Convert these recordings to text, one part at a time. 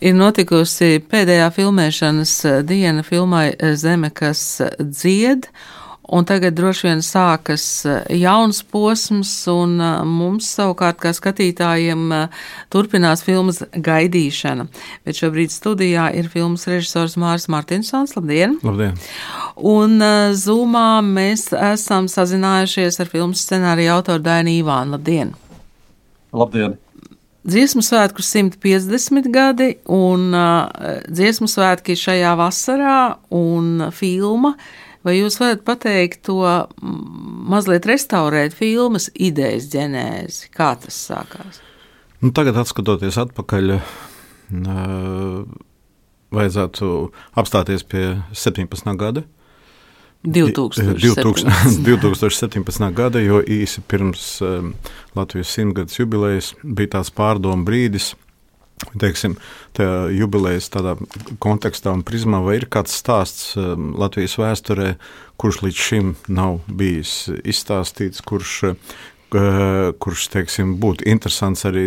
Ir notikusi pēdējā filmēšanas diena filmai Zeme, kas dzied, un tagad droši vien sākas jauns posms, un mums savukārt, kā skatītājiem, turpinās filmas gaidīšana. Bet šobrīd studijā ir filmas režisors Māris Martinsons. Labdien! Labdien! Un Zūmā mēs esam sazinājušies ar filmas scenāriju autoru Dainu Ivānu. Labdien! Labdien! Dziesmu svētku 150 gadi, un uh, dziesmu svētki šajā vasarā, un filma. Vai jūs varat pateikt to mazliet restaurēt filmas idejas ģenēzi? Kā tas sākās? Nu, tagad, skatoties atpakaļ, uh, vajadzētu apstāties pie 17. gada. 2017. 2017. gada, jo īsi pirms Latvijas simtgadus jubilejas bija tāds pārdomu brīdis. Teiksim, tajā jubilejas tādā kontekstā un prizmā, vai ir kāds stāsts Latvijas vēsturē, kurš līdz šim nav bijis izstāstīts, kurš kurš teiksim, būtu interesants arī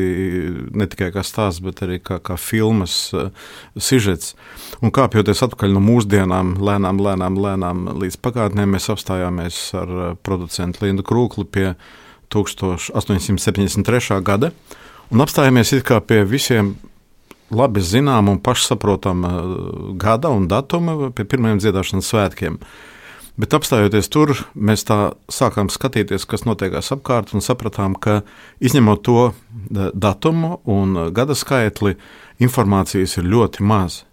ne tikai kā stāsts, bet arī kā, kā filmas uh, sižets. Un kāpjoties atpakaļ no mūsdienām, lēnām, lēnām, lēnām līdz pagātnē, mēs apstājāmies ar producentu Lindu Krūkli pie 1873. gada un apstājāmies pie visiem labi zinām un pašsaprotama gada un datuma pie pirmajiem dziedāšanas svētkiem. Uh, Bet apstājoties tur, mēs tā sākām skatīties, kas notiekās apkārt, un sapratām, ka izņemot to datumu un gada skaitli, informācijas ir ļoti maz.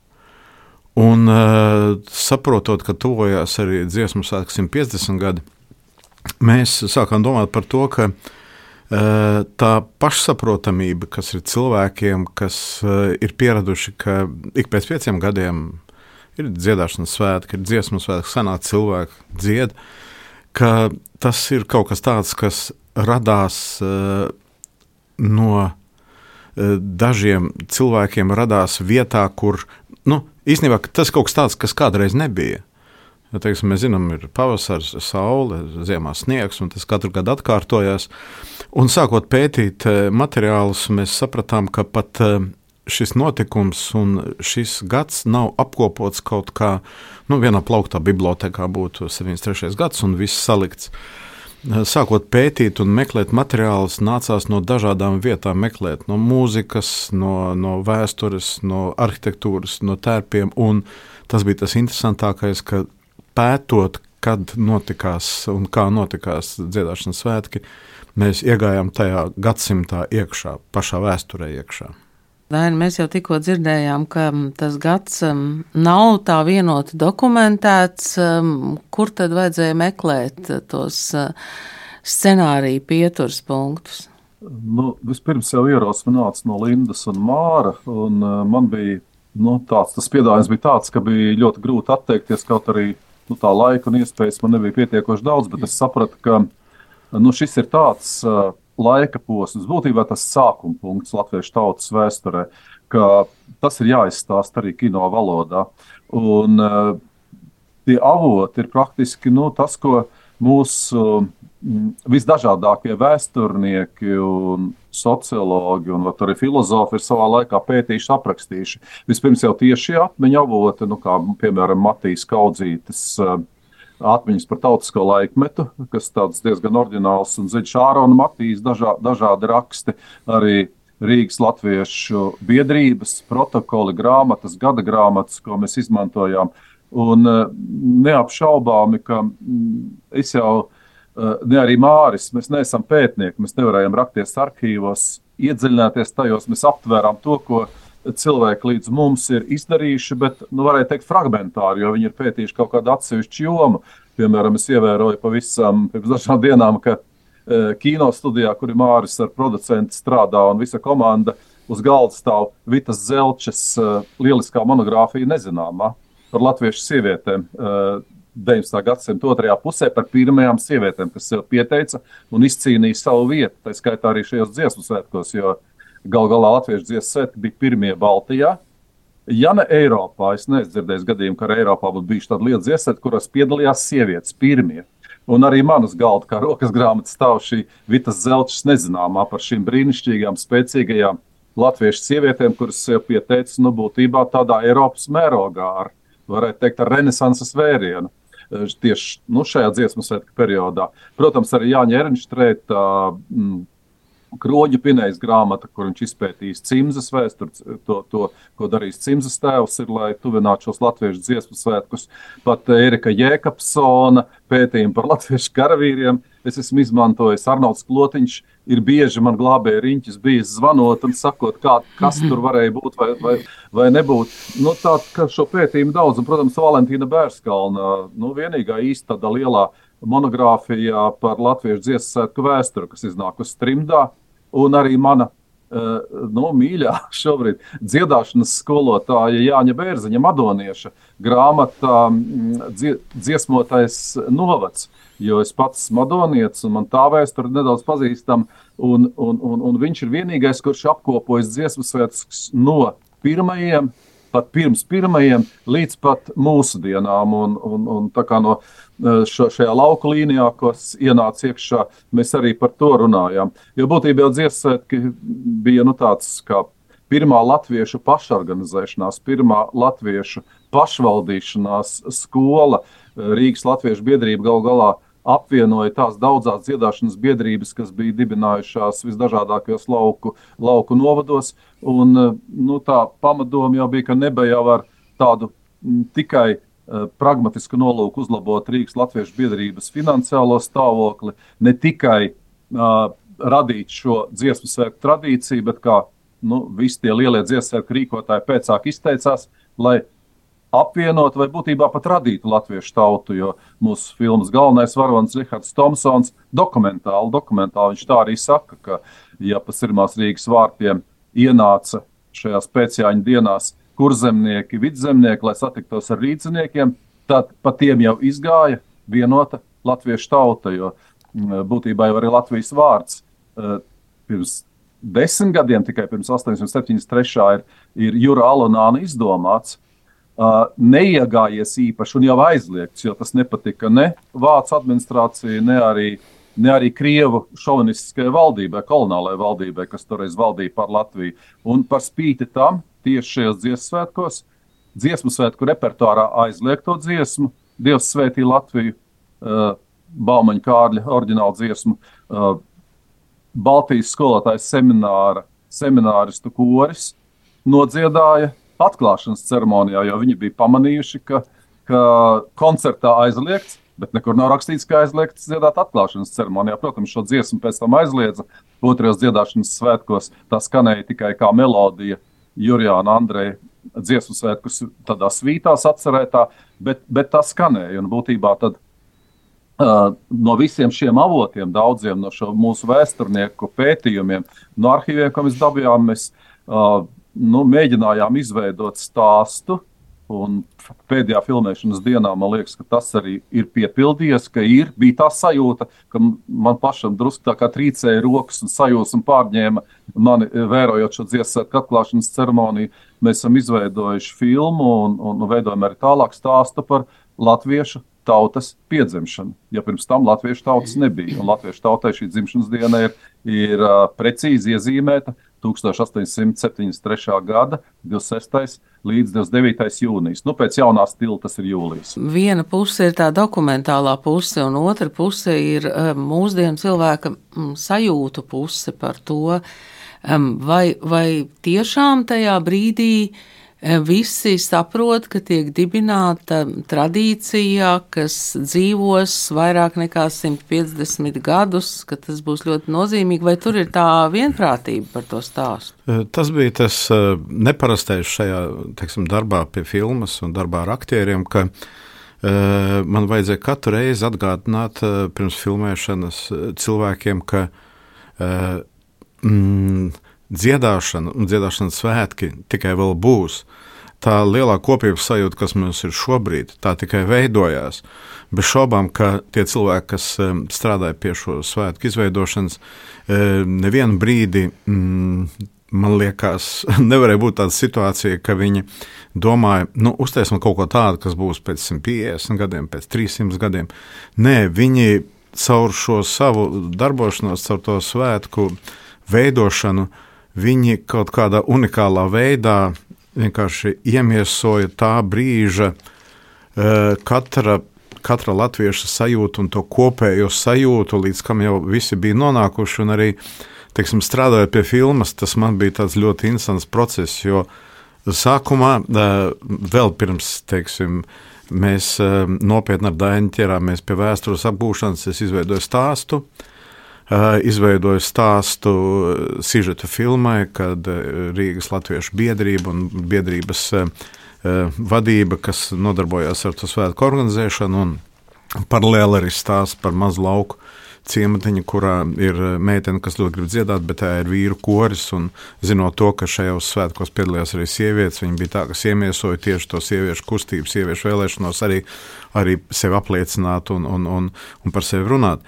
Un uh, saprotot, ka tuvojās arī dziesmu svētku 150 gadi, mēs sākām domāt par to, ka uh, tā pašsaprotamība, kas ir cilvēkiem, kas ir pieraduši, ka ik pēc pieciem gadiem ir dziedāšanas svētki, ir dziesmu svētki, sanāk cilvēki dzied, ka tas ir kaut kas tāds, kas radās uh, no uh, dažiem cilvēkiem, radās vietā, kur nu, īstenībā tas kaut kas tāds, kas kādreiz nebija. Ja, teiksim, mēs zinām, ir pavasaris, saule, ziemā sniegs, un tas katru gadu atkārtojas. Un sākot pētīt eh, materiālus, mēs sapratām, ka pat šis notikums un šis gads nav apkopots kaut kā, nu, vienā plauktā bibliotekā būtu 73. gads un viss salikts. Sākot pētīt un meklēt materiālus, nācās no dažādām vietām meklēt, no mūzikas, no, no vēstures, no arhitektūras, no tērpiem. Tas bija tas interesantākais, ka pētot, kad notikās un kā notikās dziedāšanas svētki, mēs iegājām tajā gadsimtā iekšā, pašā vēsturē iekšā. Daini, mēs jau tikko dzirdējām, ka tas gads um, nav tā vienoti dokumentēts. Um, kur tad vajadzēja meklēt tos uh, scenāriju pieturas punktus? Nu, vispirms jau ierosme nāca no Lindas un Māra, un uh, man bija nu, tāds, tas piedāvājums bija tāds, ka bija ļoti grūti atteikties, kaut arī nu, tā laika un iespējas man nebija pietiekoši daudz, bet es sapratu, ka nu, šis ir tāds uh, laika posms, būtībā tas sākuma punkts latviešu tautas vēsturē, ka tas ir jāizstāsta arī kino valodā. Un, uh, tie avoti ir praktiski nu, tas, ko mūsu um, visdažādākie vēsturnieki un sociologi un arī filozofi ir savā laikā pētījuši, aprakstījuši. Vispirms jau tieši atmiņu avoti, nu, kā piemēram Matīs Kaudzītis. Uh, atmiņas par tautisko laikmetu, kas tāds diezgan oriģināls un dziļš ārona matīs, dažā, dažādi raksti, arī Rīgas Latviešu biedrības protokoli, grāmatas, gada grāmatas, ko mēs izmantojām. Un eh, neapšaubāmi, ka mm, es jau, eh, ne arī Māris, mēs neesam pētnieki, mēs nevarējām rakties arhīvos, iedziļināties tajos, mēs aptvērām to, ko cilvēki līdz mums ir izdarījuši, bet, nu, varētu teikt, fragmentāri, jo viņi ir pētījuši kaut kādu atsevišķu jomu. Piemēram, es ievēroju pavisam pirms dažām dienām, ka e, kino studijā, kur ir Māris ar producentu strādā un visa komanda, uz galda stāv Vitas Zelčes e, lieliskā monogrāfija nezināmā par latviešu sievietēm. E, 19. gadsimta otrajā pusē par pirmajām sievietēm, kas sev pieteica un izcīnīja savu vietu. Tā skaitā arī šajos dziesmu svētkos, jo uh, Galu galā Latviešu dziesmu svētki bija pirmie Baltijā. Ja ne Eiropā, es nedzirdēju gadījumu, ka Eiropā būtu bijuši tādi lieli dziesmu, kurās piedalījās sievietes pirmie. Un arī manas galda, kā rokas grāmatas stāv šī Vitas Zelčs nezināmā par šīm brīnišķīgām, spēcīgajām latviešu sievietēm, kuras sev pieteicis, nu, būtībā tādā Eiropas mērogā, ar, varētu teikt, ar renesanses vērienu. Tieši nu, šajā dziesmu svētku periodā. Protams, arī Ernštrēta mm, kroģa pinējas grāmata, kur viņš izpētījis cimzas vēsturi, to, to, ko darījis cimzas tēvs, ir, lai tuvinātu šos latviešu dziesmu svētkus. Pat Erika Jēkabsona pētījumi par latviešu karavīriem. Es esmu izmantojis Arnolds Klotiņš, ir bieži man glābēja riņķis bijis zvanot un sakot, kā, kas tur varēja būt vai, vai, vai nebūt. Nu, tā kā šo pētījumu daudz, un, protams, Valentīna Bērskalna, nu, vienīgā īsta lielā monogrāfijā par latviešu dziesmu svētku vēsturi, kas iznākusi trimdā un arī mana uh, nu, mīļā šobrīd dziedāšanas skolotāja Jāņa Bērziņa, Madonieša grāmata mm, Dziesmotais novads. Jo es pats esmu madonietis, un man tā vēsture nedaudz pazīstama. Un, un, un, un viņš ir vienīgais, kurš apkopojas dziesmu svētkus no pirmajiem pat pirms pirmajiem līdz pat mūsdienām. Un, un, un tā kā no eh, šo, šajā lauka līnijā, kas ienāca iekšā, mēs arī par to runājām. Jo būtībā jau dziesmētki bija nu, tāds kā pirmā latviešu pašorganizēšanās, pirmā latviešu pašvaldīšanās skola, eh, Rīgas Latviešu biedrība gal galā apvienoja tās daudzās dziedāšanas biedrības, kas bija dibinājušās visdažādākajos lauku, lauku novados. Un, eh, nu, tā pamatdoma jau bija, ka nebija jau ar tādu tikai uh, pragmatisku nolūku uzlabot Rīgas Latviešu biedrības finansiālo stāvokli, ne tikai uh, radīt šo dziesmu svētku tradīciju, bet kā nu, visi tie lielie dziesmu svētku rīkotāji pēcāk izteicās, lai apvienot vai būtībā pat radīt latviešu tautu. Jo mūsu filmas galvenais varonis Rihards Tomsons dokumentāli, dokumentāli viņš tā arī saka, ka ja pa Sirmās Rīgas vārtiem ienāca šajās pēcjāņu dienās kurzemnieki, vidzemnieki, lai satiktos ar rīdziniekiem, tad pa tiem jau izgāja vienota latviešu tauta, jo mm, būtībā jau arī Latvijas vārds eh, pirms desmit gadiem, tikai pirms 873. ir, ir Jura Alonāna izdomāts, neiegājies īpaši un jau aizliegts, jo tas nepatika ne Vācu administrācijai, ne arī, ne arī Krievu šovinistiskajai valdībai, kolonālajai valdībai, kas toreiz valdīja par Latviju. Un par spīti tam tieši šajos dziesmu svētkos, dziesmu svētku repertuārā aizliegto dziesmu, Dievs svētī Latviju, uh, Baumaņa Kārļa oriģinālu dziesmu, uh, Baltijas skolotājs semināra, semināristu koris nodziedāja atklāšanas ceremonijā, jo viņi bija pamanījuši, ka, ka koncertā aizliegts, bet nekur nav rakstīts, ka aizliegts dziedāt atklāšanas ceremonijā. Protams, šo dziesmu pēc tam aizliedza otrajos dziedāšanas svētkos. Tā skanēja tikai kā melodija Jurijāna Andreja dziesmu svētkus, tādā svītās atcerētā, bet, bet tā skanēja. Un būtībā tad Uh, no visiem šiem avotiem, daudziem no mūsu vēsturnieku pētījumiem, no arhīviem, ko mēs dabījām, mēs uh, nu, mēģinājām izveidot stāstu. Un pēdējā filmēšanas dienā man liekas, ka tas arī ir piepildījies, ka ir, bija tā sajūta, ka man pašam drusku tā kā trīcēja rokas un sajūsma pārņēma mani, vērojot šo dziesmu atklāšanas ceremoniju. Mēs esam izveidojuši filmu un, un veidojam arī tālāk stāstu par latviešu tautas piedzimšanu. Ja pirms tam latviešu tautas nebija, un latviešu tautai šī dzimšanas diena ir, ir uh, precīzi iezīmēta 1873. gada 26. līdz 29. jūnijas. Nu, pēc jaunā stila tas ir jūlijas. Viena puse ir tā dokumentālā puse, un otra puse ir um, mūsdienu cilvēka um, sajūtu puse par to, um, vai, vai tiešām tajā brīdī visi saprot, ka tiek dibināta tradīcija, kas dzīvos vairāk nekā 150 gadus, ka tas būs ļoti nozīmīgi, vai tur ir tā vienprātība par to stāstu? Tas bija tas neparastais šajā teiksim, darbā pie filmas un darbā ar aktieriem, ka man vajadzēja katru reizi atgādināt pirms filmēšanas cilvēkiem, ka mm, dziedāšana un dziedāšanas svētki tikai vēl būs. Tā lielā kopības sajūta, kas mums ir šobrīd, tā tikai veidojās. Bez šaubām, ka tie cilvēki, kas strādāja pie šo svētku izveidošanas, nevienu brīdi, mm, man liekas, nevarēja būt tāda situācija, ka viņi domāja, nu, uztaisim kaut ko tādu, kas būs pēc 150 gadiem, pēc 300 gadiem. Nē, viņi caur šo savu darbošanos, caur to svētku veidošanu, viņi kaut kādā unikālā veidā vienkārši iemiesoja tā brīža uh, katra, katra latvieša sajūtu un to kopējo sajūtu, līdz kam jau visi bija nonākuši. Arī teiksim, strādājot pie filmas, tas man bija ļoti interesants process, jo sākumā, uh, vēl pirms, teiksim, mēs uh, nopietni ar Dainu ķerāmies pie vēstures apgūšanas, es izveidoju stāstu. Uh, izveidoju stāstu sižeta filmai, kad Rīgas Latviešu biedrība un biedrības vadība, kas nodarbojās ar to svētku organizēšanu, un paralēli arī stāsts par mazu lauku ciematiņu, kurā ir meitene, kas ļoti grib dziedāt, bet tā ir vīru koris. Un, zinot to, ka šajos svētkos piedalījās arī sievietes, viņa bija tā, kas iemiesoja tieši to sieviešu kustību, sieviešu vēlēšanos arī, arī sevi apliecināt un, un, un, un par sevi runāt.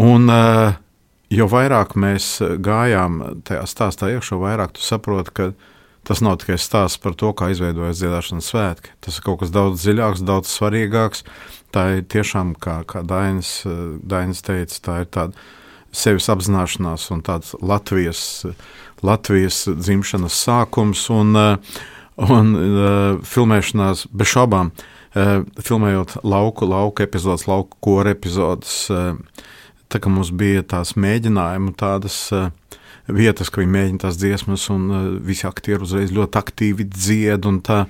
Un, uh, jo vairāk mēs gājām tajā stāstā iekšā, vairāk tu saproti, ka tas nav tikai stāsts par to, kā izveidojas dziedāšanas svētki. Tas ir kaut kas daudz dziļāks, daudz svarīgāks. Tā ir tiešām, kā, kā Dainis, Dainis teica, tā ir tāda sevis apzināšanās un tāds Latvijas, Latvijas dzimšanas sākums un, un filmēšanās bez šaubām. Filmējot lauku, lauku epizodes, lauku koru epizodes, tā kā mums bija tās mēģinājumi, tādas uh, vietas, ka viņi mēģina tās dziesmas, un uh, visi aktieri uzreiz ļoti aktīvi dzied. Un tā,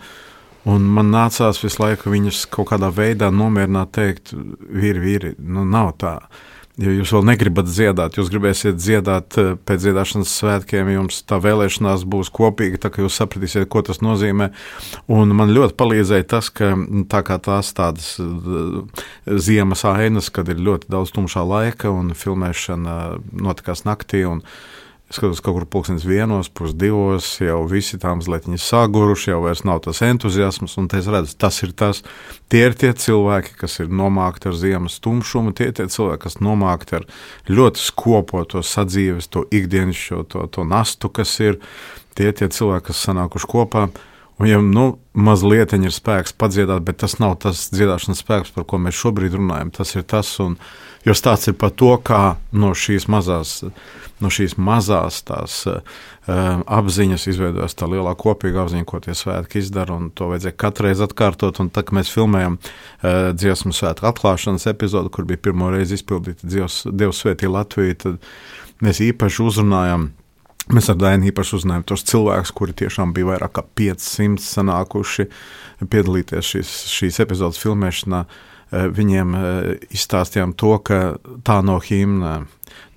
un man nācās visu laiku viņus kaut kādā veidā nomierināt, teikt, vīri, vīri, nu nav tā. Uh, Ja jūs vēl negribat dziedāt, jūs gribēsiet dziedāt eh, pēc dziedāšanas svētkiem, jums tā vēlēšanās būs kopīga, tā kā jūs sapratīsiet, ko tas nozīmē. Un man ļoti palīdzēja tas, ka tā kā tās tādas eh, ziemas ainas, kad ir ļoti daudz tumšā laika un filmēšana notikās naktī. Un, Es skatos, kaut kur pulkstenis vienos, pusdivos, jau visi tam mazliet saguruši, jau vairs nav tas entuziasms, un es redzu, tas ir tas. Tie ir tie cilvēki, kas ir nomākti ar ziemas tumšumu, tie ir tie cilvēki, kas nomākti ar ļoti skopoto sadzīves, to ikdienas, šo, to, to nastu, kas ir. Tie ir tie cilvēki, kas sanākuši kopā. Un, ja nu, mazliet ir spēks padziedāt, bet tas nav tas dziedāšanas spēks, par ko mēs šobrīd runājam. Tas ir tas, un, jo stāsts ir par to, kā no šīs mazās no šīs mazās tās, uh, apziņas izveidojas tā lielā kopīga apziņa, ko tie svētki izdara. To vajadzēja katru reizi atkārtot. Un tad, kad mēs filmējam uh, dziesmu svētku atklāšanas epizodi, kur bija pirmo reizi izpildīta Dievs svētī Latviju, tad mēs īpaši uzrunājam. Mēs ar Dainu īpaši uzzinājām tos cilvēkus, kuri tiešām bija vairāk kā 500 sanākuši piedalīties šīs, šīs epizodes filmēšanā. Viņiem izstāstījām to, ka tā nav himna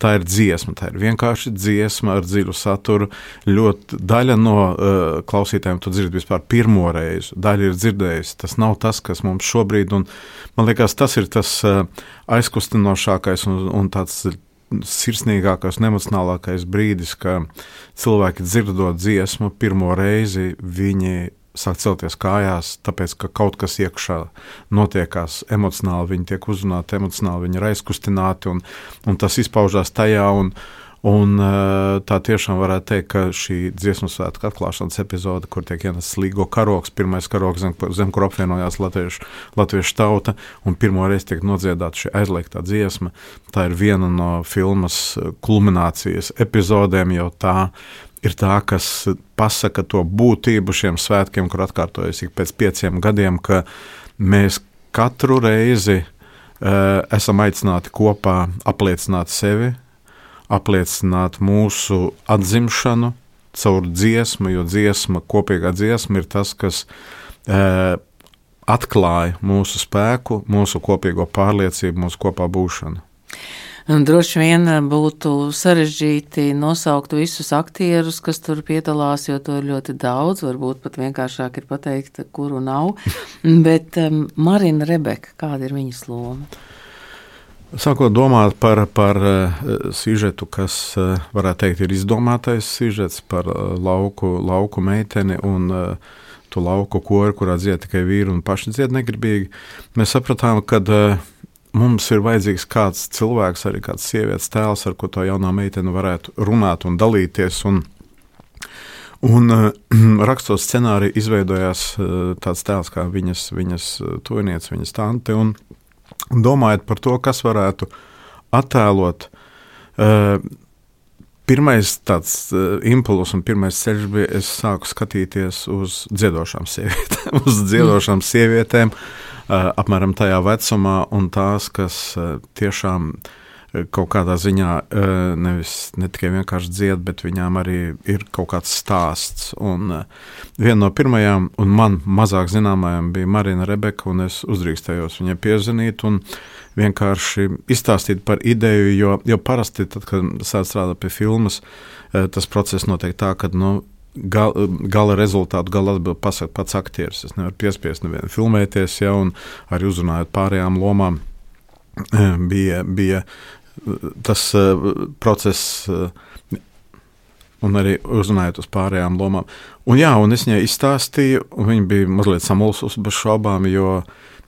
tā ir dziesma. Tā ir vienkārši dziesma ar dziļu saturu. Ļoti daļa no uh, klausītājiem to dzird vispār pirmo reizi. Daļa ir dzirdējusi. Tas nav tas, kas mums šobrīd, un man liekas, tas ir tas uh, aizkustinošākais un, un tāds sirsnīgākais un emocionālākais brīdis, ka cilvēki dzirdot dziesmu pirmo reizi, viņi sāk celties kājās, tāpēc ka kaut kas iekšā notiekās emocionāli, viņi tiek uzrunāti emocionāli, viņi ir aizkustināti, un, un tas izpaužās tajā. Un, Un, eh, tā tiešām varētu teikt, ka šī dziesmu svētku atklāšanas epizode, kur tiek ienests līgo karoks, pirmais karoks, zem, zem kur apvienojās latviešu, latviešu tauta, un pirmo reizi tiek nodziedāta šī aizliegtā dziesma, tā ir viena no filmas kulminācijas epizodēm, jo tā ir tā, kas pasaka to būtību šiem svētkiem, kur atkārtojas ik pēc pieciem gadiem, ka mēs katru reizi uh, esam aicināti kopā apliecināt sevi, apliecināt mūsu atzimšanu caur dziesmu, jo dziesma, kopīgā dziesma ir tas, kas uh, atklāja mūsu spēku, mūsu kopīgo pārliecību, mūsu kopā būšanu. Droši vien būtu sarežģīti nosaukt visus aktierus, kas tur piedalās, jo to ir ļoti daudz. Varbūt pat vienkāršāk ir pateikt, kuru nav. Bet um, Marina Rebeka, kāda ir viņas loma? Sākot domāt par, par uh, sižetu, kas uh, varētu teikt, ir izdomātais sižets par uh, lauku, lauku meiteni un uh, to lauku koru, kurā dzied tikai vīri un paši dzied negribīgi, mēs sapratām, ka uh, mums ir vajadzīgs kāds cilvēks, arī kāds sievietes tēls, ar ko tā jaunā meitene varētu runāt un dalīties. Un, un uh, rakstot scenāriju, izveidojās uh, tāds tēls kā viņas, viņas tuviniece, viņas tante. Un, domājot par to, kas varētu attēlot uh, pirmais tāds uh, impulss un pirmais ceļš bija, es sāku skatīties uz dziedošām sievietēm, uz dziedošām sievietēm, uh, apmēram tajā vecumā, un tās, kas uh, tiešām kaut kādā ziņā nevis ne tikai vienkārši dzied, bet viņām arī ir kaut kāds stāsts. Un viena no pirmajām, un man mazāk zināmajām, bija Marina Rebeka, un es uzdrīkstējos viņai piezvanīt. Un vienkārši izstāstīt par ideju, jo, jo parasti, tad, kad sāk strādāt pie filmas, eh, tas process notiek tā, ka nu, gal, gala rezultātu gala atbildi pasaka pats aktieris. Es nevaru piespiest nevienu filmēties, ja, arī uzrunājot pārējām lomām, bija, bija tas process. Un arī uzrunājot uz pārējām lomām. Un, jā, un es viņai izstāstīju, un viņa bija mazliet samulsusi bez šaubām, jo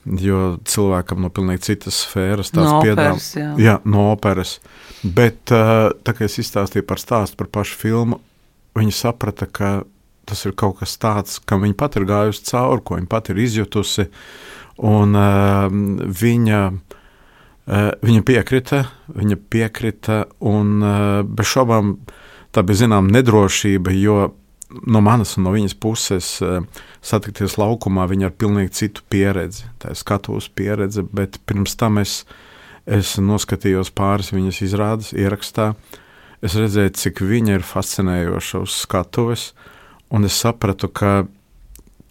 jo cilvēkam no pilnīgi citas sfēras tās no piedāvā. Operas, jā. jā, no operas. Bet uh, tā kā es izstāstīju par stāstu par pašu filmu, viņi saprata, ka tas ir kaut kas tāds, kam viņa pat ir gājusi cauri, ko viņa pat ir izjutusi. Un uh, viņa, uh, viņa piekrita, viņa piekrita, un uh, bez šaubām tā bija zināma nedrošība, jo no manas un no viņas puses eh, satikties laukumā, viņa ar pilnīgi citu pieredzi. Tā ir skatuves pieredze, bet pirms tam es, es noskatījos pāris viņas izrādes, ierakstā. Es redzēju, cik viņa ir fascinējoša uz skatuves, un es sapratu, ka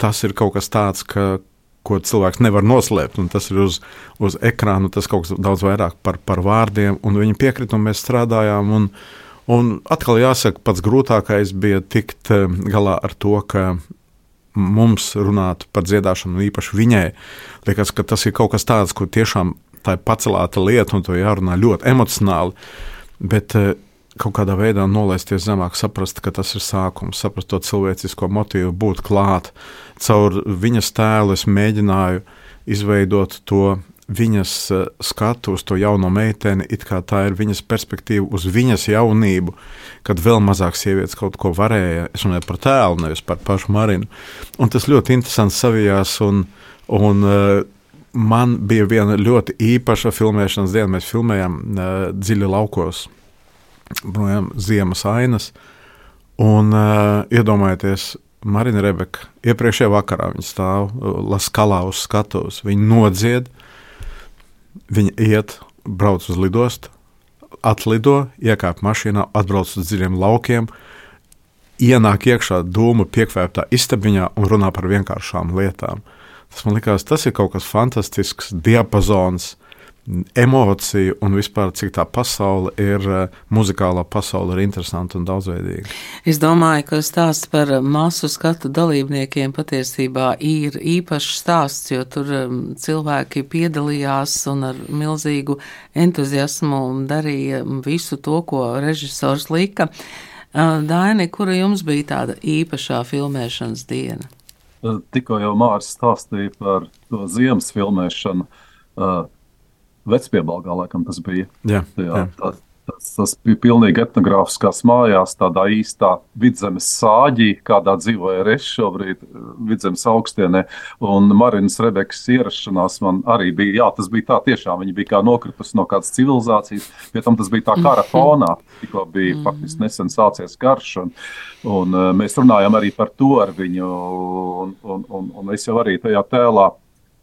tas ir kaut kas tāds, ka, ko cilvēks nevar noslēpt. Tas ir uz, uz ekrāna, tas kaut kas daudz vairāk par, par vārdiem, un viņi piekrita, un mēs strādājām. Un, Un atkal jāsaka, pats grūtākais bija tikt eh, galā ar to, ka mums runāt par dziedāšanu, īpaši viņai, liekas, ka tas ir kaut kas tāds, kur tiešām tā ir pacelāta lieta, un to jārunā ļoti emocionāli. Bet eh, kaut kādā veidā nolaisties zemāk, saprast, ka tas ir sākums, saprast to cilvēcisko motīvu, būt klāt. Caur viņas tēlu es mēģināju izveidot to viņas eh, skatu uz to jauno meiteni, it kā tā ir viņas perspektīva uz viņas jaunību, kad vēl mazāk sievietes kaut ko varēja. Es runāju par tēlu, nevis par pašu Marinu. Un tas ļoti interesants savijās, un, un uh, man bija viena ļoti īpaša filmēšanas diena. Mēs filmējām uh, dziļi laukos, projām ziemas ainas, un uh, iedomājieties, Marina Rebeka. Iepriekšējā vakarā viņa stāv Laskalā uz skatuves. Viņa nodzied, Viņa iet, brauc uz lidostu, atlido, iekāp mašīnā, atbrauc uz dziļiem laukiem, ienāk iekšā dūmu piekvēptā istabiņā un runā par vienkāršām lietām. Tas man likās, tas ir kaut kas fantastisks, diapazons, emociju un vispār cik tā pasaule ir, eh, muzikālā pasaule ir interesanta un daudzveidīga. Es domāju, ka stāsts par masu skatu dalībniekiem patiesībā ir īpašs stāsts, jo tur um, cilvēki piedalījās un ar milzīgu entuziasmu darīja visu to, ko režisors lika. Daini, kura jums bija tāda īpašā filmēšanas diena? Tikko jau Mārcis stāstīja par to ziemas filmēšanu. Uh, Vecpiebalgā, laikam tas bija. Jā, jā, jā. Tas, tas, tas bija pilnīgi etnogrāfiskās mājās, tādā īstā vidzemes sāģī, kādā dzīvoja Reša šobrīd vidzemes augstienē. Un Marinas Rebekas ierašanās man arī bija, jā, tas bija tā tiešām, viņa bija kā nokritusi no kādas civilizācijas, pie tam tas bija tā kara fonā, tikko bija faktiski nesen sācies karš. Un, un mēs runājam arī par to ar viņu, un, un, un, un es jau arī tajā tēlā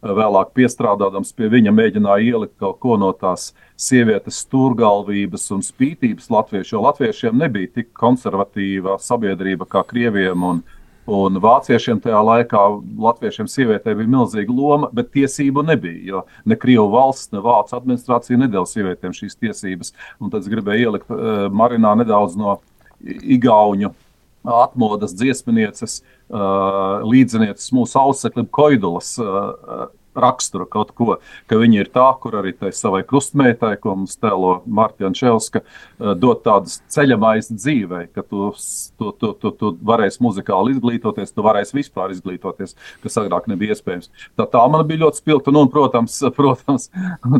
vēlāk piestrādādams pie viņa, mēģināja ielikt kaut ko no tās sievietes stūrgalvības un spītības latviešu, jo latviešiem nebija tik konservatīva sabiedrība kā krieviem un, un vāciešiem tajā laikā. Latviešiem sievietē bija milzīga loma, bet tiesību nebija, jo ne Krievu valsts, ne Vācu administrācija nedēļa sievietēm šīs tiesības. Un tad es gribēju ielikt uh, Marinā nedaudz no Igauņu atmodas dziesmnieces, uh, līdzinieces mūsu auseklim Koidulas raksturu kaut ko, ka viņa ir tā, kur arī tai savai krustmeitai, ko mums tēlo Marta Čelska, dot tādas ceļamais dzīvē, ka tu, tu, tu, tu, tu varēsi muzikāli izglītoties, tu varēsi vispār izglītoties, kas agrāk nebija iespējams. Tā, tā man bija ļoti spilgta, nu, un, protams, protams,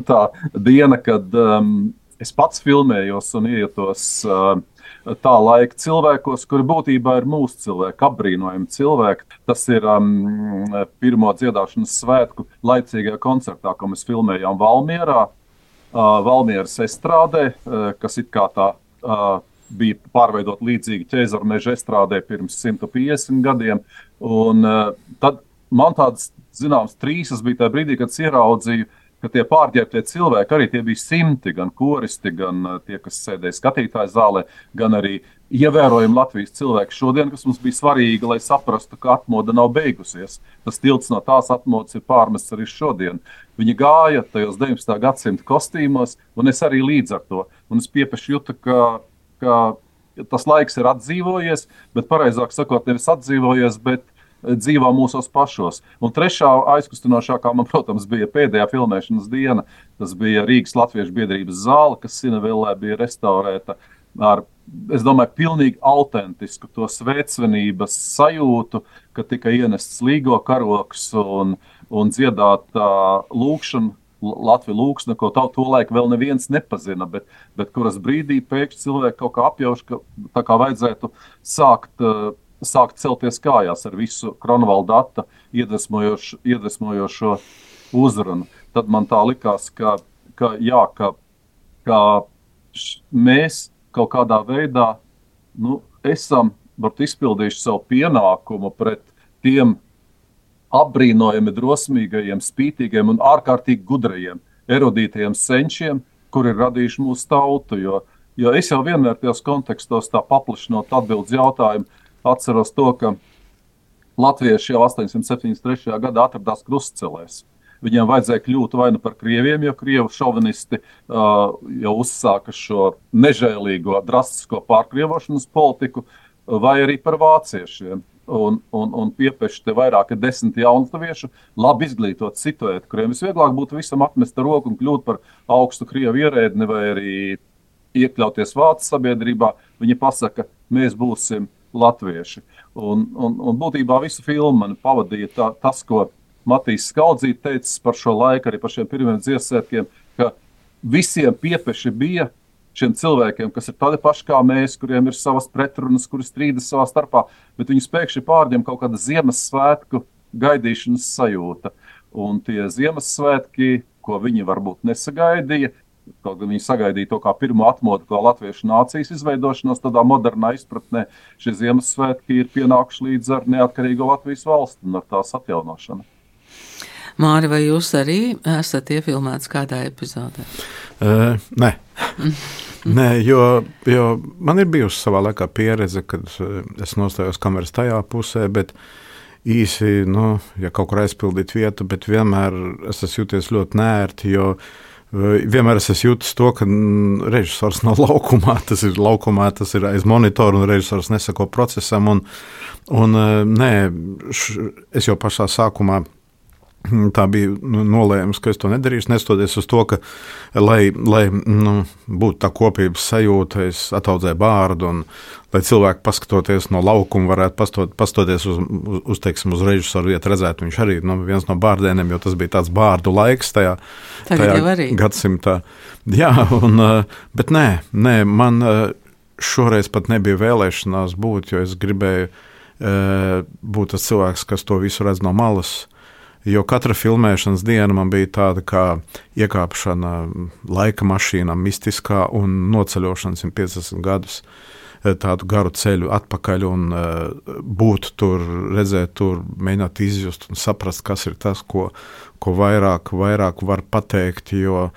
tā diena, kad um, es pats filmējos un ietos uh, tā laika cilvēkos, kuri būtībā ir mūsu cilvēki, apbrīnojami cilvēki. Tas ir um, pirmo dziedāšanas svētku laicīgajā koncertā, ko mēs filmējām Valmierā, uh, Valmieras estrādē, uh, kas it kā tā. Uh, bija pārveidot līdzīgi ķēzara meža estrādē pirms 150 gadiem. Un, uh, tad man tādas zināmas trīsas bija tajā brīdī, kad ieraudzīju, ka tie pārģērbtie cilvēki arī tie bija simti, gan koristi, gan uh, tie, kas sēdēja skatītāju zālē, gan arī ievērojami Latvijas cilvēki šodien, kas mums bija svarīgi, lai saprastu, ka atmoda nav beigusies. Tas tilts no tās atmodas ir pārmests arī šodien. Viņi gāja tajos 19. gadsimta kostīmos, un es arī līdz ar to. Un es piepeši jūtu, ka, ka tas laiks ir atdzīvojies, bet pareizāk sakot, nevis atdzīvojies, bet dzīvo mūsos pašos. Un trešā aizkustinošākā, man, protams, bija pēdējā filmēšanas diena. Tas bija Rīgas Latviešu biedrības zāle, kas Sinavilē bija restaurēta ar, es domāju, pilnīgi autentisku to svētcenības sajūtu, ka tika ienests līgo karoks un, un dziedāta uh, lūkšana. Latvijas lūksne, ko tā, to laiku vēl neviens nepazina, bet, bet kuras brīdī pēkšņi cilvēki kaut kā apjauš, ka tā kā vajadzētu sākt uh, sākt celties kājās ar visu Kronvalda data iedvesmojošo, iedvesmojošo uzrunu. Tad man tā likās, ka, ka, jā, ka, ka mēs kaut kādā veidā nu, esam izpildījuši savu pienākumu pret tiem apbrīnojami drosmīgajiem, spītīgiem un ārkārtīgi gudrajiem, erudītajiem senčiem, kuri ir radījuši mūsu tautu. Jo, jo es jau vienmēr tajos kontekstos paplašinot atbildus jautājumu, atceros to, ka latvieši jau 873. gadā atradās krustcelēs. Viņiem vajadzēja kļūt vai nu par krieviem, jo krievu šovinisti uh, jau uzsāka šo nežēlīgo, drastisko pārkrievošanas politiku, vai arī par vāciešiem. Un, un, un piepeši te vairāk desmit jaunataviešu, labi izglītot situēt, kuriem visvieglāk būtu visam atmest roku un kļūt par augstu krievu ierēdni vai arī iekļauties vācu sabiedrībā. Viņi pasaka, mēs būsim latvieši. Un, un, un būtībā visu filmu man pavadīja tā, tas, ko Matīs Skaldzīts teica par šo laiku, arī par šiem pirmiem dziesmēkiem, ka visiem piepeši bija šiem cilvēkiem, kas ir tādi paši kā mēs, kuriem ir savas pretrunas, kuri strīdas savā starpā, bet viņus pēkšņi pārņem kaut kāda Ziemassvētku gaidīšanas sajūta. Un tie Ziemassvētki, ko viņi varbūt nesagaidīja, Kaut gan viņi sagaidīja to kā pirmo atmodu, kā latviešu nācijas izveidošanos, tādā modernā izpratnē šie Ziemassvētki ir pienākuši līdz ar neatkarīgo Latvijas valsti un ar tās atjaunošanu. Māri, vai jūs arī esat iefilmēts kādā epizodē? Uh, nē. Nē, jo, jo man ir bijusi savā laikā pieredze, kad es nostājos kameras tajā pusē, bet īsi, nu, ja kaut kur aizpildīt vietu, bet vienmēr es esmu jūties ļoti nērti, jo uh, Vienmēr es jūtu to, ka režisors nav laukumā, tas ir laukumā, tas ir aiz monitora, un režisors nesako procesam. Un, un, nē, š, es jau pašā sākumā Tā bija nu, nolēmums, ka es to nedarīšu, neskatoties uz to, ka, lai, lai nu, būtu tā kopības sajūta, es ataudzēju bārdu, un lai cilvēki, paskatoties no laukuma, varētu pastot, pastoties uz, uz, uz, teiksim, uz režisoru vietu, redzētu, viņš arī nu, viens no bārdēniem, jo tas bija tāds bārdu laiks tajā, tajā gadsimtā. Jā, un, bet nē, nē, man šoreiz pat nebija vēlēšanās būt, jo es gribēju būt tas cilvēks, kas to visu redz no malas Jo katra filmēšanas diena man bija tāda kā iekāpšana laika mašīnā, mistiskā un noceļošana 150 gadus. E, tādu garu ceļu atpakaļ un uh, būt tur, redzēt, tur, mēģināt izjust un saprast, kas ir tas, ko, ko vairāk, vairāk var pateikt. Jo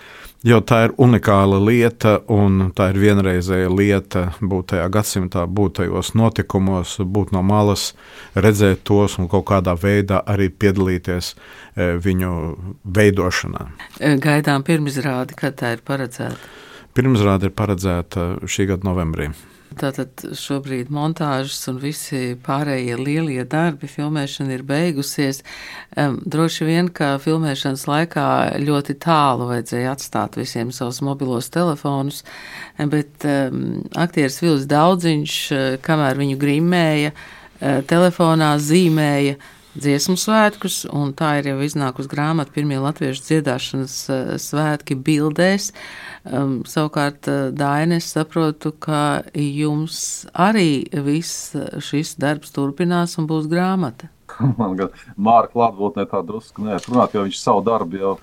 Jo tā ir unikāla lieta, un tā ir vienreizēja lieta būt tajā gadsimtā, būt tajos notikumos, būt no malas, redzēt tos un kaut kādā veidā arī piedalīties e, viņu veidošanā. E, gaidām pirmizrādi, kad tā ir paredzēta? Pirmizrāde ir paredzēta šī gada novembrī. Tātad šobrīd montāžas un visi pārējie lielie darbi, filmēšana ir beigusies. Um, droši vien, ka filmēšanas laikā ļoti tālu vajadzēja atstāt visiem savus mobilos telefonus, bet um, aktieris Vils Daudziņš, kamēr viņu grimēja, uh, telefonā zīmēja dziesmu svētkus, un tā ir jau iznākusi grāmata pirmie latviešu dziedāšanas uh, svētki bildēs. Um, savukārt, uh, Daina, es saprotu, ka jums arī viss šis darbs turpinās un būs grāmata. Man gan Mārka klātbūtnē tā drusku neatrunāt, jo viņš savu darbu jau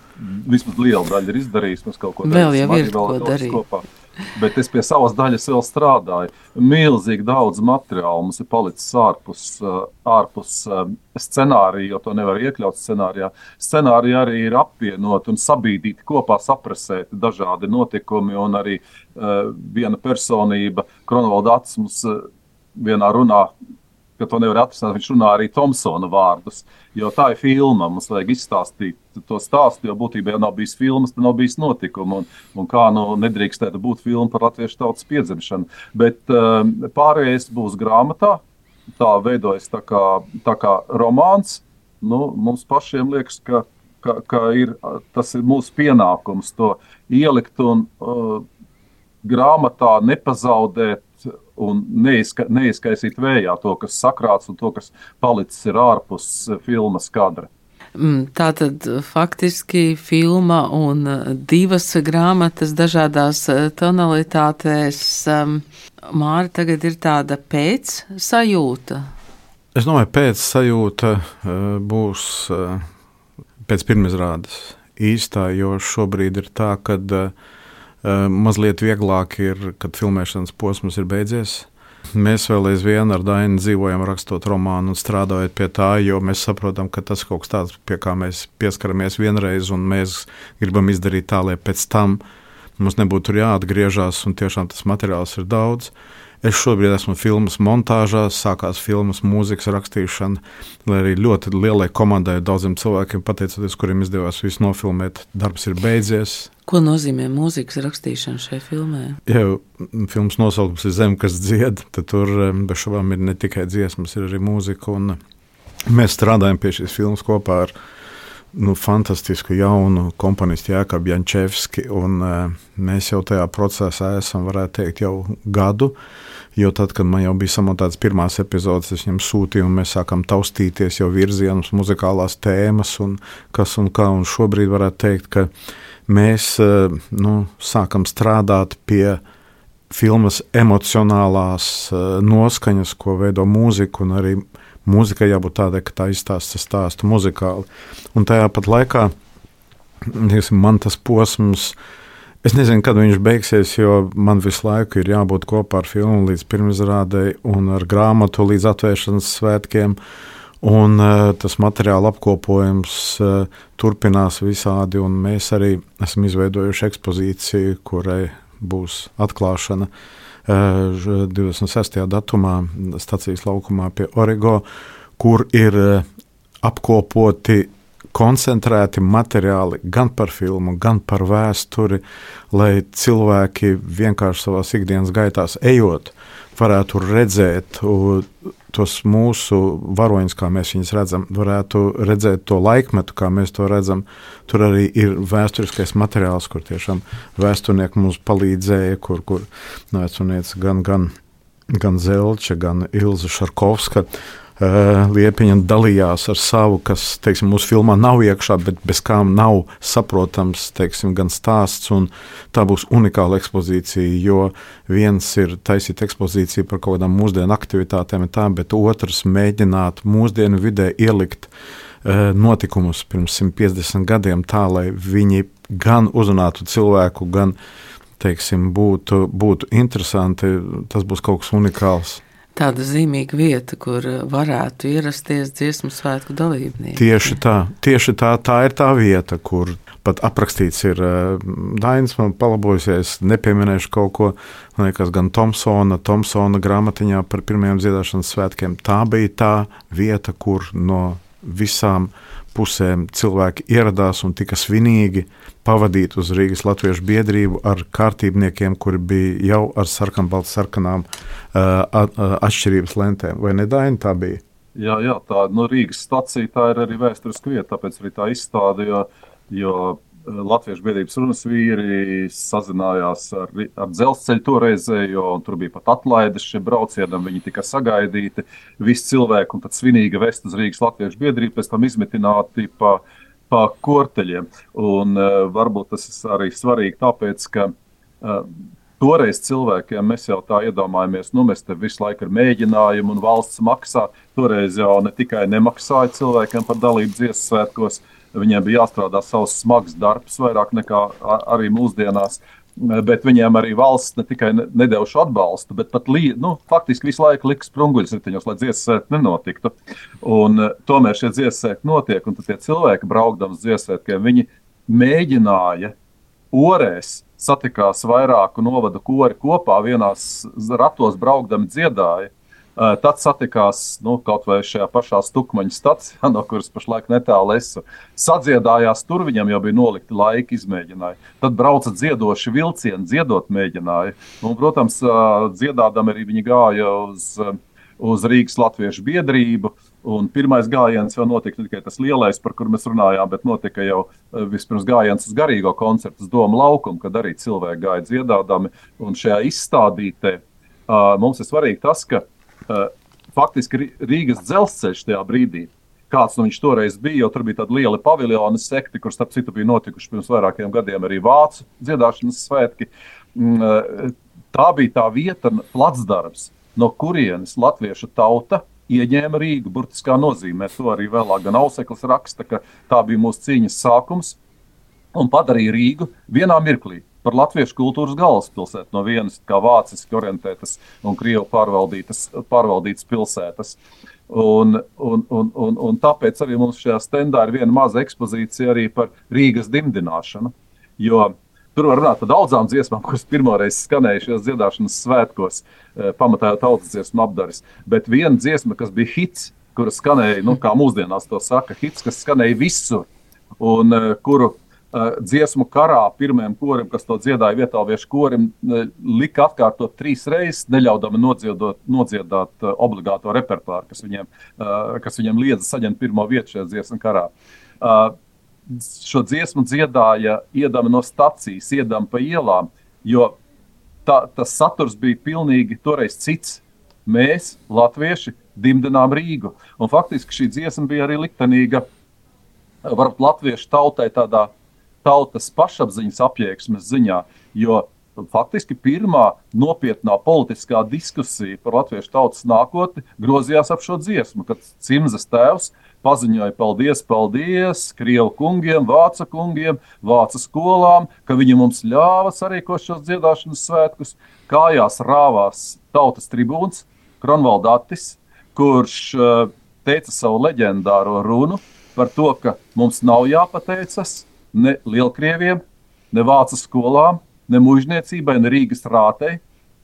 vismaz lielu daļu ir izdarījis. Mēs kaut ko vēl jau ir ko darīt. Kopā. Bet es pie savas daļas vēl strādāju. Milzīgi daudz materiālu mums ir palicis ārpus, ārpus scenārija, jo to nevar iekļaut scenārijā. Scenārija arī ir apvienot un sabīdīti kopā, saprasēti dažādi notikumi un arī uh, viena personība, Kronovalds mums uh, vienā runā ka to nevar atrisināt. Viņš runā arī Tomsona vārdus. Jo tā ir filma. Mums vajag izstāstīt to stāstu, jo būtībā jau nav bijis filmas, nav bijis notikuma. Un, un kā nu nedrīkstētu būt filma par latviešu tautas piedzimšanu. Bet um, pārējais būs grāmatā. Tā veidojas tā kā, tā kā romāns. Nu, mums pašiem liekas, ka, ka, ka ir, tas ir mūsu pienākums to ielikt un uh, grāmatā nepazaudēt un neizka, neizkaisīt vējā to, kas sakrāts un to, kas palicis ir ārpus eh, filmas kadra. Mm, tā tad faktiski filma un eh, divas grāmatas dažādās eh, tonalitātēs. Māra tagad ir tāda pēc sajūta. Es domāju, pēc sajūta būs pēc pirmizrādes īstā, jo šobrīd ir tā, ka uh, Eh, mazliet vieglāk ir, kad filmēšanas posms ir beidzies. Mēs vēl aizvien ar Dainu dzīvojam, rakstot romānu un strādājot pie tā, jo mēs saprotam, ka tas kaut kas tāds, pie kā mēs pieskaramies vienreiz, un mēs gribam izdarīt tā, lai pēc tam mums nebūtu jāatgriežas, un tiešām tas materiāls ir daudz. Es šobrīd esmu filmas montāžā, sākās filmas mūzikas rakstīšana, lai arī ļoti lielai komandai, daudziem cilvēkiem, pateicoties, kuriem izdevās visu nofilmēt, darbs ir beidzies. Ko nozīmē mūzikas rakstīšana šajā filmā? Jā, filmas nosaukums ir Zeme, kas dzied, tad tur bez šaubām ir ne tikai dziesmas, ir arī mūzika. Mēs strādājam pie šīs filmas kopā ar nu, fantastisku jaunu komponistu Jākabu Jančevski, un mēs jau tajā procesā esam, varētu teikt, jau gadu. Jo tad, kad man jau bija samontētas pirmās epizodes, es viņam sūtīju, un mēs sākām taustīties jau virzienus, muzikālās tēmas un kas un kā. Un šobrīd varētu teikt, ka mēs eh, nu, sākam strādāt pie filmas emocionālās eh, noskaņas, ko veido mūzika, un arī mūzikai jābūt tādai, ka tā izstāsta stāstu muzikāli. Un tajā pat laikā, teiksim, man tas posms, uh, Es nezinu, kad viņš beigsies, jo man visu laiku ir jābūt kopā ar filmu līdz pirmizrādēji un ar grāmatu līdz atvēršanas svētkiem. Un, uh, tas materiāla apkopojums uh, turpinās visādi, un mēs arī esam izveidojuši ekspozīciju, kurai būs atklāšana uh, 26. datumā stācijas laukumā pie Origo, kur ir apkopoti koncentrēti materiāli gan par filmu, gan par vēsturi, lai cilvēki vienkārši savā ikdienas gaitās ejot, varētu redzēt tos mūsu varoņus, kā mēs viņus redzam, varētu redzēt to laikmetu, kā mēs to redzam. Tur arī ir vēsturiskais materiāls, kur tiešām vēsturnieki mums palīdzēja, kur, kur vēsturniece gan, gan, gan Zelča, gan Ilza Šarkovska Liepiņa dalījās ar savu, kas teiksim, mūsu filmā nav iekšā, bet bez kām nav saprotams teiksim, gan stāsts. Tā būs unikāla ekspozīcija, jo viens ir taisīt ekspozīciju par kaut kādām mūsdienu aktivitātēm, tā, bet otrs mēģināt mūsdienu vidē ielikt uh, notikumus pirms 150 gadiem tā, lai viņi gan uzrunātu cilvēku, gan teiksim, būtu, būtu interesanti. Tas būs kaut kas unikāls tāda zīmīga vieta, kur varētu ierasties dziesmu svētku dalībnieki. Tieši tā, tieši tā, tā ir tā vieta, kur pat aprakstīts ir uh, Dainis, man palabojusies, nepieminēšu kaut ko, man liekas, gan Tomsona, Tomsona grāmatiņā par pirmajiem dziedāšanas svētkiem. Tā bija tā vieta, kur no visām pusēm cilvēki ieradās un tika svinīgi pavadīt uz Rīgas Latviešu biedrību ar kārtībniekiem, kuri bija jau ar sarkanbaltu sarkanām atšķirības lentēm. Vai ne Daina tā bija? Jā, jā tā no nu, Rīgas stacija tā ir arī vēsturiska vieta, tāpēc arī tā izstāde, jo, jo Latviešu biedrības runas vīri sazinājās ar, ar dzelzceļu toreizējo, un tur bija pat atlaides šiem braucienam. Viņi tika sagaidīti, visi cilvēki, un tad svinīgi vest uz Rīgas Latviešu biedrību, pēc tam izmitināti pa, pa korteļiem. Un uh, varbūt tas ir arī svarīgi, tāpēc, ka uh, Toreiz cilvēkiem mēs jau tā iedomājamies, nu, mēs te visu laiku ir mēģinājumi un valsts maksā. Toreiz jau ne tikai nemaksāja cilvēkiem par dalību dziesmu svētkos, Viņiem bija jāstrādā savs smags darbs, vairāk nekā arī mūsdienās. Bet viņiem arī valsts ne tikai nedevuši atbalstu, bet pat lī, nu, faktiski visu laiku liks sprunguļus riteņos, lai dziesmu svētki nenotiktu. Un, tomēr šie dziesmu svētki notiek, un tie cilvēki, dziesmu svētkiem, viņi mēģināja orēs satikās vairāku novadu kori kopā, vienās ratos braukdami dziedāja. Tad satikās nu, kaut vai šajā pašā stukmaņa stacijā, no kuras pašlaik netālu esmu. Sadziedājās tur, viņam jau bija nolikti laika izmēģinājumi. Tad brauca dziedoši vilcieni, dziedot mēģināja. Un, protams, eh, dziedādam arī viņi gāja uz, uz Rīgas Latviešu biedrību. Un pirmais gājiens jau notika ne tikai tas lielais, par kuru mēs runājām, bet notika jau vispirms gājiens uz garīgo koncertu, uz Doma laukumu, kad arī cilvēki gāja dziedādami. Un šajā izstādītē uh, mums ir svarīgi tas, ka faktiski Rīgas dzelzceļš tajā brīdī. Kāds nu viņš toreiz bija, jo tur bija tāda liela paviljona sekta, kur starp citu bija notikuši pirms vairākiem gadiem arī vācu dziedāšanas svētki. Uh, tā bija tā vieta, placdarbs, no kurienes latviešu tauta ieņēma Rīgu. Burtiskā nozīmē to arī vēlāk gan Auseklis raksta, ka tā bija mūsu cīņas sākums un padarīja Rīgu vienā mirklī par latviešu kultūras galvaspilsētu no vienas kā vāciski orientētas un krievu pārvaldītas pilsētas. Un, un, un, un, un tāpēc arī mums šajā stendā ir viena maza ekspozīcija par Rīgas dimdināšanu. Jo tur var runāt par daudzām dziesmām, kuras pirmoreiz skanēja šajos dziedāšanas svētkos, eh, pamatā jau tautas dziesmu apdaris. Bet viena dziesma, kas bija hits, kuras skanēja, nu, kā mūsdienās to saka, hits, kas skanēja visur, un uh, kuru dziesmu karā pirmajam korim, kas to dziedāja vietāliešu korim, uh, lika atkārtot trīs reizes, neļaudami nodziedot, nodziedāt uh, obligāto repertuāru, kas viņiem, uh, kas viņiem liedza saņemt pirmo vietu šajā dziesmu karā. Uh, šo dziesmu dziedāja iedami no stacijas, iedami pa ielām, jo tā, tas saturs bija pilnīgi toreiz cits. Mēs, latvieši, dimdinām Rīgu. Un faktiski šī dziesma bija arī liktenīga varbūt latviešu tautai tādā tautas pašapziņas apjēgsmes ziņā. Jo faktiski pirmā nopietnā politiskā diskusija par latviešu tautas nākotni grozījās ap šo dziesmu, kad Cimzas tēvs paziņoja paldies, paldies Krievu kungiem, Vācu kungiem, Vācu skolām, ka viņi mums ļāva sarīkot šos dziedāšanas svētkus. Kājās rāvās tautas tribūns Kronvaldatis, kurš uh, teica savu leģendāro runu par to, ka mums nav jāpateicas, ne Lielkrieviem, ne Vācu skolām, ne mužniecībai, ne Rīgas rātei,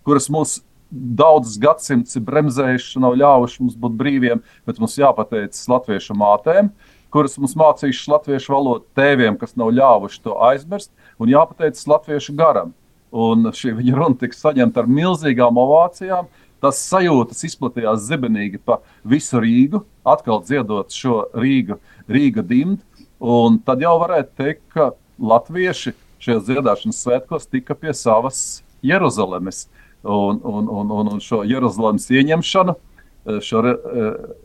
kuras mūs daudzus gadsimtus ir bremzējuši, nav ļāvuši mums būt brīviem, bet mums jāpateicas latviešu mātēm, kuras mums mācījušas latviešu valodu, tēviem, kas nav ļāvuši to aizmirst, un jāpateicas latviešu garam. Un šī viņa runa tika saņemta ar milzīgām ovācijām. Tas sajūtas izplatījās zibenīgi pa visu Rīgu, atkal dziedot šo Rīgu, Rīga dimdu. Un tad jau varētu teikt, ka latvieši šajos dziedāšanas svētkos tika pie savas Jeruzalemes. Un, un, un, un, un šo Jeruzalemes ieņemšanu šo uh,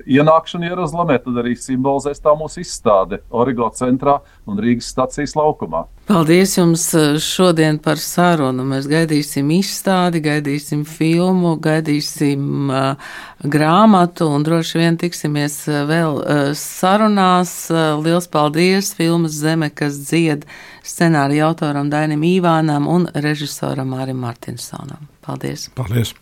ienākšanu Jeruzalemē, tad arī simbolizēs tā mūsu izstāde Origo centrā un Rīgas stacijas laukumā. Paldies jums eh, šodien par sarunu. Mēs gaidīsim izstādi, gaidīsim filmu, gaidīsim uh, grāmatu un droši vien tiksimies vēl uh, sarunās. Uh, liels paldies filmas Zeme, kas dzied scenārija autoram Dainim Īvānam un režisoram Mārim Martinsonam. Paldies! Paldies!